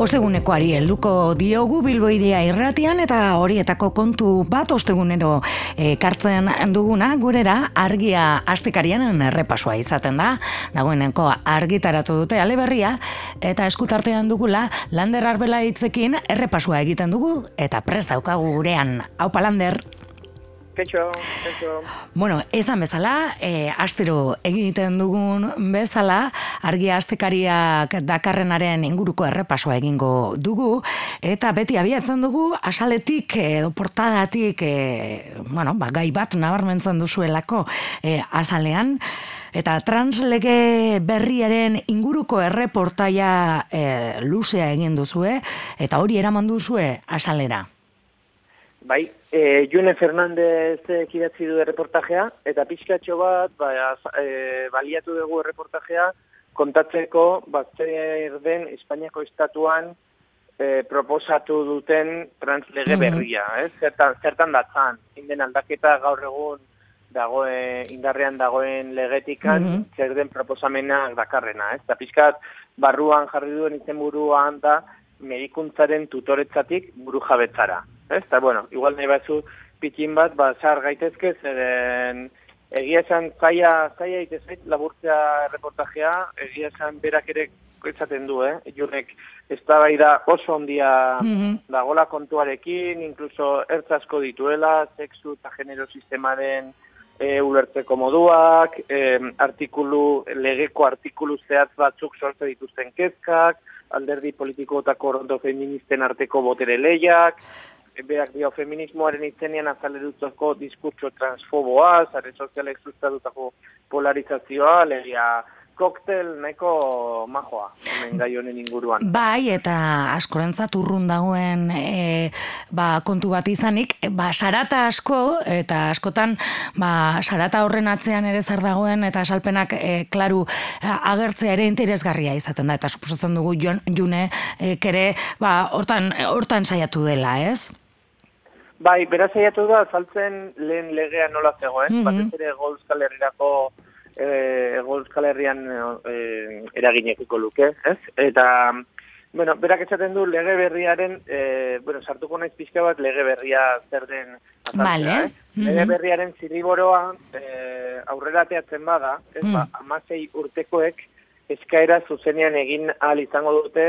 Ostegunekoari helduko diogu Bilboiria irratian eta horietako kontu bat ostegunero ekartzen duguna gurera argia astekarianen errepasoa izaten da. Dagoeneko argitaratu dute aleberria eta eskutartean dugula Lander Arbela hitzekin errepasoa egiten dugu eta prest daukagu gurean. Aupa Lander. Ketxo, ketxo. Bueno, esan bezala, e, astero egiten dugun bezala, argia astekariak dakarrenaren inguruko errepasoa egingo dugu, eta beti abiatzen dugu, asaletik edo portadatik, e, bueno, ba, gai bat nabarmentzen duzuelako e, asalean, Eta translege berriaren inguruko erreportaia e, luzea egin duzue, eta hori eraman duzue asalera. Bai, e, June Fernandez kidatzi du reportajea, eta pixkatxo bat, ba, e, baliatu dugu reportajea, kontatzeko, bat den Espainiako estatuan e, proposatu duten translege mhm. berria, mm -hmm. zertan, zertan datzan, inden aldaketa gaur egun dagoen, indarrean dagoen legetikan, mm zer den proposamena dakarrena, ez? Eta pixkat, barruan jarri duen izenburuan da, medikuntzaren tutoretzatik buru jabetzara. Ez? Eta, bueno, igual nahi batzu pikin bat, ba, zar gaitezke, zeren egia esan zaila, zaila itezait laburtzea reportajea, egia esan berak ere esaten du, eh? Junek ez da oso ondia mm -hmm. dagola kontuarekin, inkluso ertzasko dituela, sexu eta genero sistemaren e, ulertzeko moduak, e, artikulu, legeko artikulu zehatz batzuk sortze dituzten kezkak, alderdi politiko eta korondo feministen arteko botere lehiak, berak dio feminismoaren itzenean azalerutzako diskurtso transfoboa, zare sozialek sustatutako polarizazioa, legia koktel neko majoa, hemen gai honen inguruan. Bai, eta askorentzat urrun dagoen e, ba, kontu bat izanik, ba, sarata asko, eta askotan, ba, sarata horren atzean ere zer dagoen, eta salpenak, e, klaru, agertzea ere interesgarria izaten da, eta suposatzen dugu june, e, kere, ba, hortan, hortan saiatu dela, ez? Bai, beraz saiatu da, saltzen lehen legea nola zegoen, mm -hmm. batez ere Euskal Herrirako eh, Euskal Herrian eh, eraginekiko luke, ez? Eta, bueno, berak esaten du lege berriaren, eh, bueno, sartuko naiz pixka bat lege berria zer den azaltzea, vale. eh? Lege berriaren zirriboroa eh, aurrera teatzen bada, ez mm. ba, amasei urtekoek eskaera zuzenean egin ahal izango dute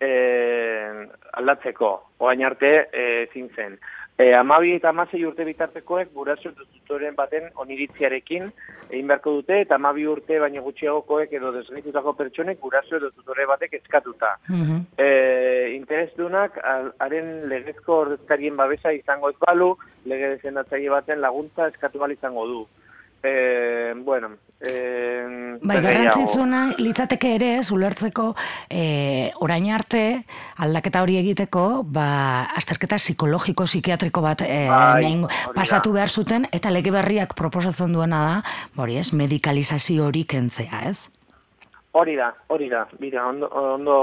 eh, aldatzeko, oain arte eh, zintzen. E, amabi eta amasei urte bitartekoek guraso tutoren baten oniritziarekin egin beharko dute, eta amabi urte baino gutxiagokoek edo desgaitutako pertsonek guraso edo tutore batek eskatuta. Mm -hmm. e, interes dunak, haren legezko ordezkarien babesa izango ez balu, lege dezendatzaile baten laguntza eskatu izango du eh, bueno, eh, bai, garrantzitsuna litzateke ere ez ulertzeko eh, orain arte aldaketa hori egiteko ba, azterketa psikologiko psikiatriko bat eh, bai, pasatu behar zuten eta lege berriak proposatzen duena da hori ez, medikalizazio hori kentzea ez? Hori da, hori da, bira, ondo, ondo,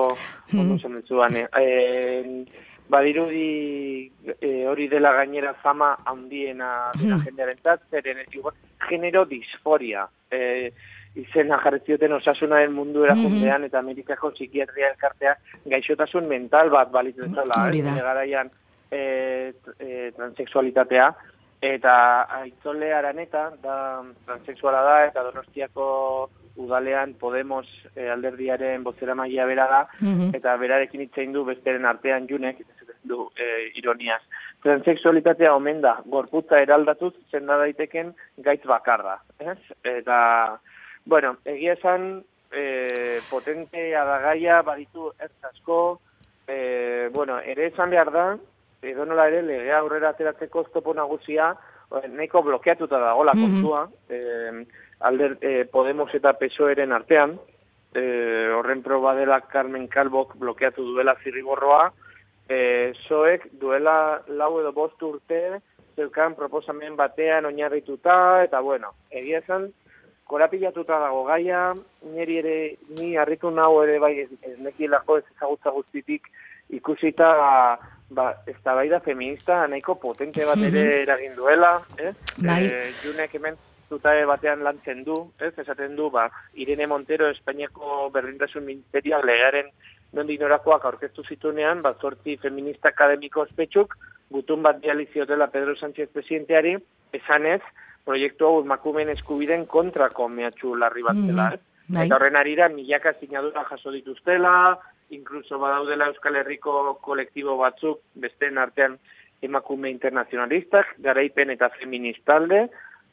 ondo mm. eh, badirudi e, hori dela gainera fama handiena dela hmm. jendearen zat, zeren genero disforia. E, izena jarretzioten osasunaren mundu erakundean eta Amerikako psikiatria elkartea gaixotasun mental bat balitu dezala. Hori da. garaian e, e, transexualitatea. Eta aitzole araneta, da, transexuala da, eta donostiako udalean Podemos e, alderdiaren bozera magia bera da, eta berarekin itzein du besteren artean junek, du e, ironiaz. Transexualitatea omen da, gorputza eraldatuz zenda daiteken gaitz bakarra. Ez? Eta, bueno, egia esan, e, potentea da gaia, baditu ertzasko, e, bueno, ere esan behar da, edo nola ere, legea aurrera ateratzeko oztopo nagusia, nahiko blokeatuta dagola mm -hmm. kontua, e, alder, e, Podemos eta PSOEren artean, e, horren proba dela Carmen Calbok blokeatu duela zirriborroa, e, soek duela lau edo bost urte zeukan proposamen batean oinarrituta, eta bueno, egia esan, korapilatuta dago gaia, niri ere, ni harritu nahu ere bai ez, ez nekilako ez ezagutza guztitik ikusita ba, ez da feminista nahiko potente bat ere eragin duela, eh? Bai. E, junek hemen zutabe batean lantzen du, ez, esaten du, ba, Irene Montero Espainiako berdintasun ministerioak legaren nondik norakoak aurkeztu zitunean, ba, zortzi feminista akademiko ospetsuk, gutun bat dializiotela Pedro Sánchez presidenteari, esanez, proiektu hau emakumeen eskubiden kontrako mehatxu larri bat dela, mm, Eta horren arira, milaka sinadura jaso dituztela, inkluso badaudela Euskal Herriko kolektibo batzuk, besteen artean emakume internazionalistak, garaipen eta feministalde,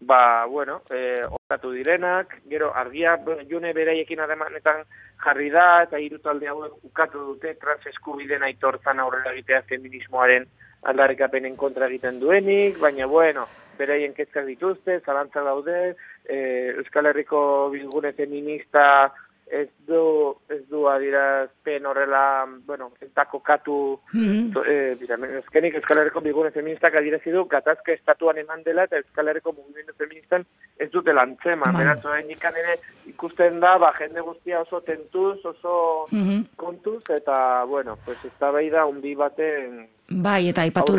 ba, bueno, e, okatu direnak, gero, argia, june beraiekin ademanetan jarri da, eta irutalde hauek ukatu dute, trans eskubiden aitortzan aurrera egitea feminismoaren aldarrikapenen kontra egiten duenik, baina, bueno, beraien kezkak dituzte, zalantza daude, e, Euskal Herriko bilgune feminista ez du, ez du adirazpen horrela, bueno, ez da kokatu, mm -hmm. ezkenik Euskal Herriko bigune feministak adirazi du, gatazke estatuan eman dela, eta Euskal Herriko mugimendu feministan ez dute lantzema. Mm -hmm. ikan ere ikusten da, ba, jende guztia oso tentuz, oso mm kontuz, eta, bueno, pues ez da behi da, unbi baten Bai, eta aipatu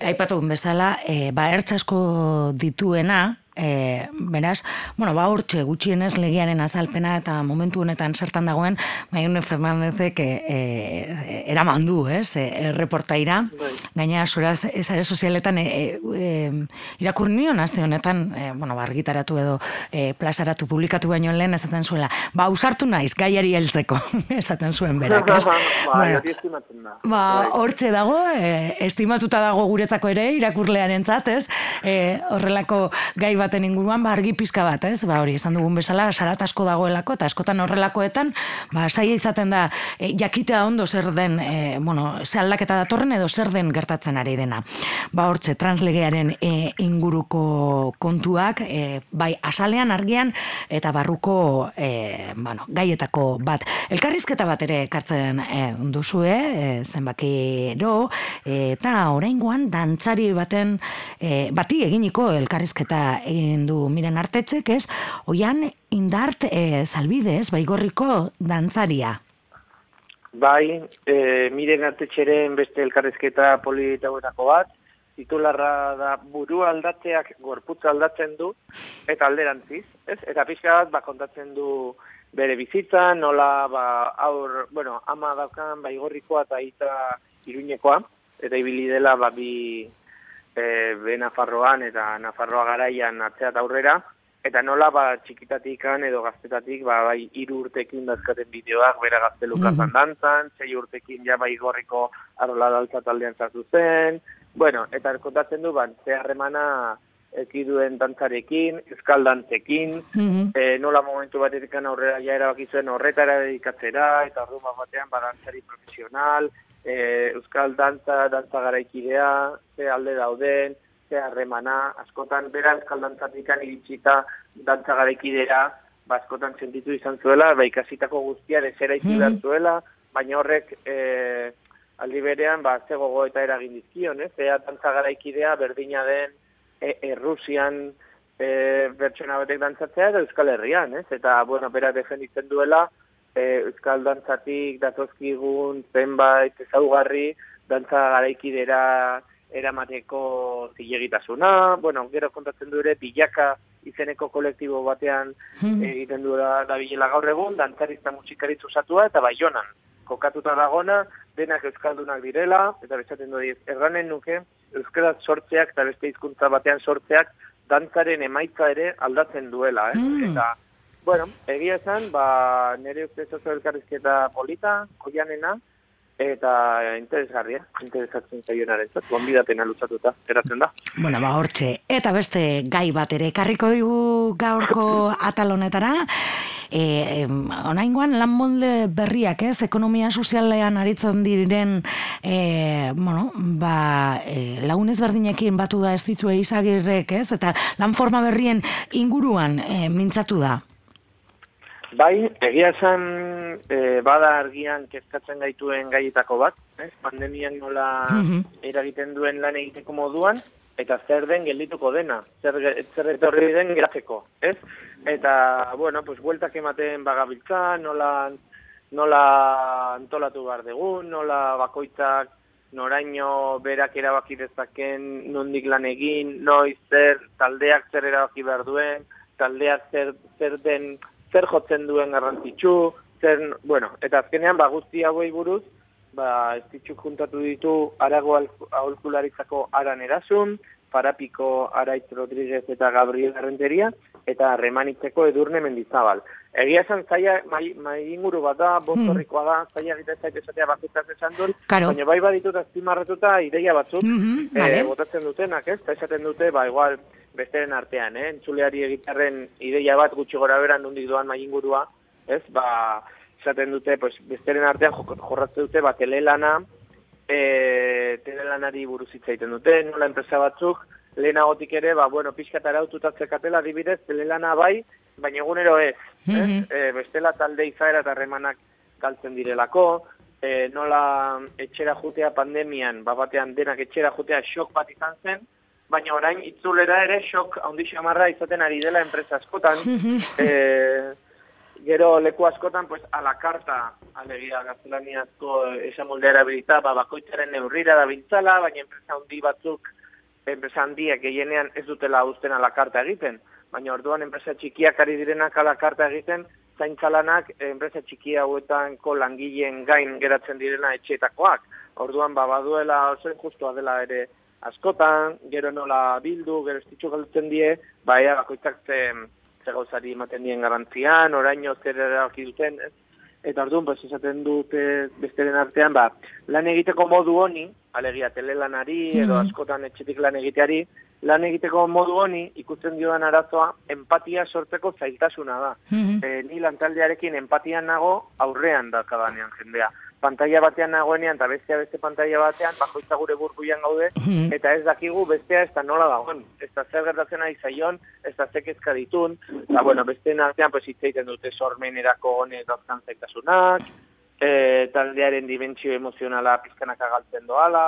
aipatu bezala, e, ba, ertzasko dituena, E, beraz, bueno, ba hortxe gutxienez legiaren azalpena eta momentu honetan zertan dagoen Maione Fernandezek e, e, eraman du, ez, e, reportaira bai. gaina soraz esare sozialetan e, e, irakur nion azte honetan, e, bueno, bargitaratu edo e, plazaratu publikatu baino lehen esaten zuela, ba, usartu naiz gaiari heltzeko, esaten zuen berak, ez? ba, ba, hortxe dago, e, estimatuta dago guretzako ere irakurlearen ez? E, horrelako gai baten inguruan ba argi pizka bat, ez? Ba hori, esan dugun bezala sarat asko dagoelako eta askotan horrelakoetan, ba saia izaten da e, jakitea ondo zer den, e, bueno, ze aldaketa datorren edo zer den gertatzen ari dena. Ba hortze translegearen e, inguruko kontuak, e, bai asalean argian eta barruko e, bueno, gaietako bat. Elkarrizketa bat ere ekartzen e, duzue, e, zenbakiro eta oraingoan dantzari baten e, bati eginiko elkarrizketa egin du miren artetzek, ez? Oian indart e, salbidez, baigorriko dantzaria. Bai, e, miren artetxeren beste elkarrezketa polita bat, titularra da buru aldatzeak gorputza aldatzen du, eta alderantziz, ez? Eta pixka bat, ba, kontatzen du bere bizitza, nola, ba, aur, bueno, ama daukan baigorrikoa eta ita iruñekoa, eta ibili dela, ba, bi, e, be Nafarroan eta Nafarroa garaian atzea aurrera, eta nola ba txikitatikan edo gaztetatik ba bai hiru urtekin dazkaten bideoak bera gaztelukazan mm dantzan, sei urtekin ja bai gorriko arola daltza taldean sartu zen, bueno, eta erkotatzen du ba, ze harremana ekiduen dantzarekin, euskal dantzekin, mm nola momentu batetik aurrera ja erabaki zuen horretara dedikatzera, eta ordu batean ba dantzari profesional, e, Euskal Dantza, Dantza Garaikidea, ze alde dauden, ze harremana, askotan bera Euskal Dantzatik iritsita Dantza Garaikidea, ba, askotan sentitu izan zuela, ba, ikasitako guztia desera izan mm zuela, baina horrek e, aldi berean, ba, ze gogo eta eragin dizkion, ez? Ea Dantza Garaikidea berdina den e, Errusian e, bertxona batek dantzatzea edo Euskal Herrian, ez? Eta, bueno, bera defenditzen duela, e, Euskal Dantzatik datozkigun zenbait ezaugarri dantza garaikidera eramateko zilegitasuna, bueno, gero kontatzen du ere bilaka izeneko kolektibo batean hmm. egiten du da, da bilela gaur egun, dantzarizta musikaritzu zatua eta baionan kokatuta dagona, denak euskaldunak direla, eta bezaten du diz, erranen nuke, euskaraz sortzeak eta beste hizkuntza batean sortzeak dantzaren emaitza ere aldatzen duela, eh? Hmm. Eta Bueno, egia esan, ba, nire uste oso elkarrizketa polita, koianena, eta interesgarria, interesatzen zaionaren zat, gonbidatena lutzatuta, eratzen da. Bueno, ba, hortxe, eta beste gai bat ere, karriko digu gaurko atalonetara, e, e, onaingoan lan molde berriak, ez, ekonomia sozialean aritzen diren, e, bueno, ba, e, lagunez berdinekin batu da ez ditzue izagirrek, ez, eta lan forma berrien inguruan e, mintzatu da. Bai, egia esan e, bada argian kezkatzen gaituen gaietako bat, ez? pandemian nola mm eragiten duen lan egiteko moduan, eta zer den geldituko dena, zer, zer etorri den geratzeko, ez? Eta, bueno, pues, bueltak ematen bagabiltza, nola, nola antolatu behar dugu, nola bakoitzak noraino berak erabaki dezaken, nondik lan egin, noiz zer, taldeak zer erabaki behar duen, taldeak zer, zer den, zer jotzen duen garrantzitsu, zer, bueno, eta azkenean, ba, guzti hauei buruz, ba, ez ditxuk juntatu ditu arago aholkularitzako aran erasun, Parapiko Araitz Rodríguez eta Gabriel Arrenteria, eta remanitzeko edurne mendizabal. Egia esan zaila, mai, mai inguru bat da, bostorrikoa da, zaila egiten zaite esatea bakutaz esan dut, baina bai baditut azpimarratuta ideia batzuk, mm -hmm, vale. botatzen dutenak, ez? Eta esaten dute, ba, igual, besteren artean, eh? Entzuleari egitarren ideia bat gutxi gora beran nondik doan mai ingurua, ez? Ba, esaten dute, pues, besteren artean jorratzen dute, ba, telelana, e, telelanari buruz hitzaiten dute, nola enpresa batzuk, lehenagotik ere, ba, bueno, pixkat araututatzekatela, adibidez, telelana bai, baina egunero ez, mm -hmm. e, bestela talde izaera eta remanak galtzen direlako, e, nola etxera jutea pandemian, batean denak etxera jutea xok bat izan zen, baina orain itzulera ere xok handi xamarra izaten ari dela enpresa askotan, e, gero leku askotan, pues, a la carta, alegia gaztelaniazko esa moldea erabilita, ba, bakoitzaren neurrira da bintzala, baina enpresa handi batzuk, enpresa handiak gehienean ez dutela uzten ala karta egiten, baina orduan enpresa txikiak ari direnak ala karta egiten, zaintzalanak enpresa txiki hauetanko langileen gain geratzen direna etxeetakoak. Orduan ba baduela oso justua dela ere askotan, gero nola bildu, gero estitxu galtzen die, ba ea bakoitzak ze, ze gauzari ematen dien garantzian, oraino zer erabaki duten, ez? Eta orduan, pues, esaten dute besteren artean, ba, lan egiteko modu honi, alegia telelanari edo mm-hmm. askotan etxetik lan egiteari, lan egiteko modu honi ikusten dioan arazoa empatia sortzeko zailtasuna da. Mm ni lantaldearekin empatian nago aurrean da kadanean jendea pantalla batean nagoenean eta bestea beste pantalla batean, bajoitza gure burbuian gaude, mhm. eta ez dakigu bestea ez da nola dagoen. Ez da zer gertatzen ari zaion, ez da zekezka ditun, eta bueno, beste artean pues, itzeiten dute sormenerako honek dazkan zaitasunak, e, taldearen dimentsio emozionala pizkanak agaltzen doala,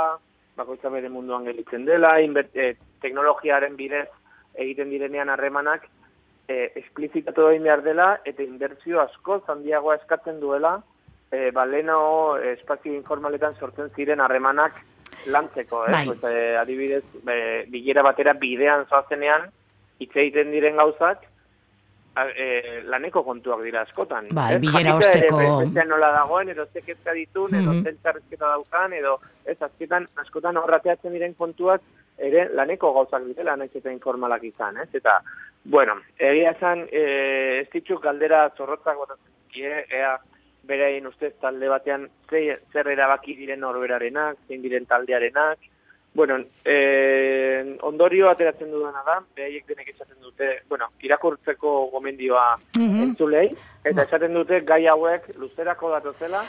bakoitza bere munduan gelitzen dela, inbert, e, teknologiaren bidez egiten direnean harremanak, e, esplizitatu egin behar dela, eta inbertsio asko zandiagoa eskatzen duela, e, ba, leno espazio informaletan sortzen ziren harremanak lantzeko, eh? Bai. Pues, e, adibidez, be, bilera batera bidean zoazenean, hitz egiten diren gauzak, e, laneko kontuak dira askotan. Bai, bilera osteko... Ere, nola dagoen, edo zekezka ditun, mm -hmm. edo daukan, edo ez azketan, askotan horrateatzen diren kontuak, ere laneko gauzak direla, nahiz eta informalak izan, ez? Eta, bueno, egia esan, e, ez ditxuk galdera zorrotzak botatzen, ea, beraien ustez talde batean zer erabaki diren norberarenak, zein diren taldearenak. Bueno, eh, ondorio ateratzen dudana da, beraiek denek esaten dute, bueno, irakurtzeko gomendioa mm entzulei, eta ba. esaten dute gai hauek luzerako datozela,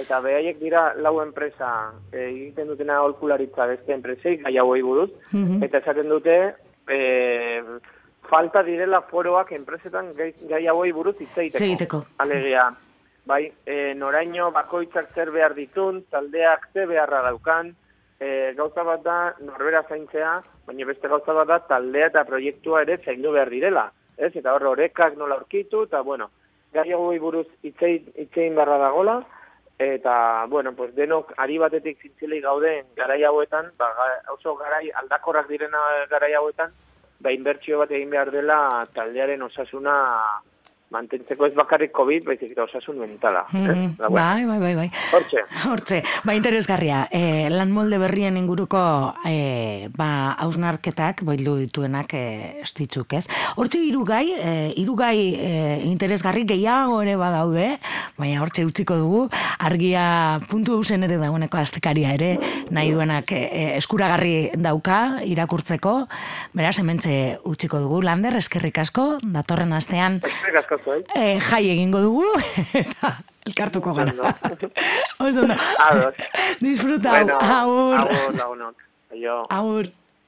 eta beraiek dira lau enpresa eh, egiten dutena holkularitza beste enpresei, gai hauei buruz, mhm. eta esaten dute, eh, falta direla foroak enpresetan gai, gai hauei buruz itzeiteko. Alegia, bai, e, noraino bakoitzak zer behar ditun, taldeak ze beharra daukan, e, gauza bat da norbera zaintzea, baina beste gauza bat da taldea eta proiektua ere zaindu behar direla. Ez? Eta horre horrekak nola aurkitu, eta bueno, gari buruz itzein, itzein barra dagola, eta, bueno, pues denok ari batetik zintzilei gauden garai hauetan, ba, oso garai aldakorrak direna garai hauetan, ba, inbertsio bat egin behar dela taldearen osasuna mantentzeko ez bakarrik COVID, baizik eta osasun mentala. Mm -hmm. eh? bai, bai, bai, bai. Hortxe. Hortxe. Ba, interesgarria. E, lan molde berrien inguruko e, ba, hausnarketak, boilu dituenak e, estitzuk, ez? Hortxe, irugai, e, irugai e, interesgarri gehiago ere badaude, baina hortxe utziko dugu, argia puntu hausen ere dagoeneko astekaria ere, nahi duenak e, eskuragarri dauka, irakurtzeko, beraz, hementze utziko dugu, lander, eskerrik asko, datorren astean. Eskerrik asko Eh, eh, jai egingo dugu, eta elkartuko gara. Oso da. Disfruta, bueno, aur. Aur, aur, aur. Aur.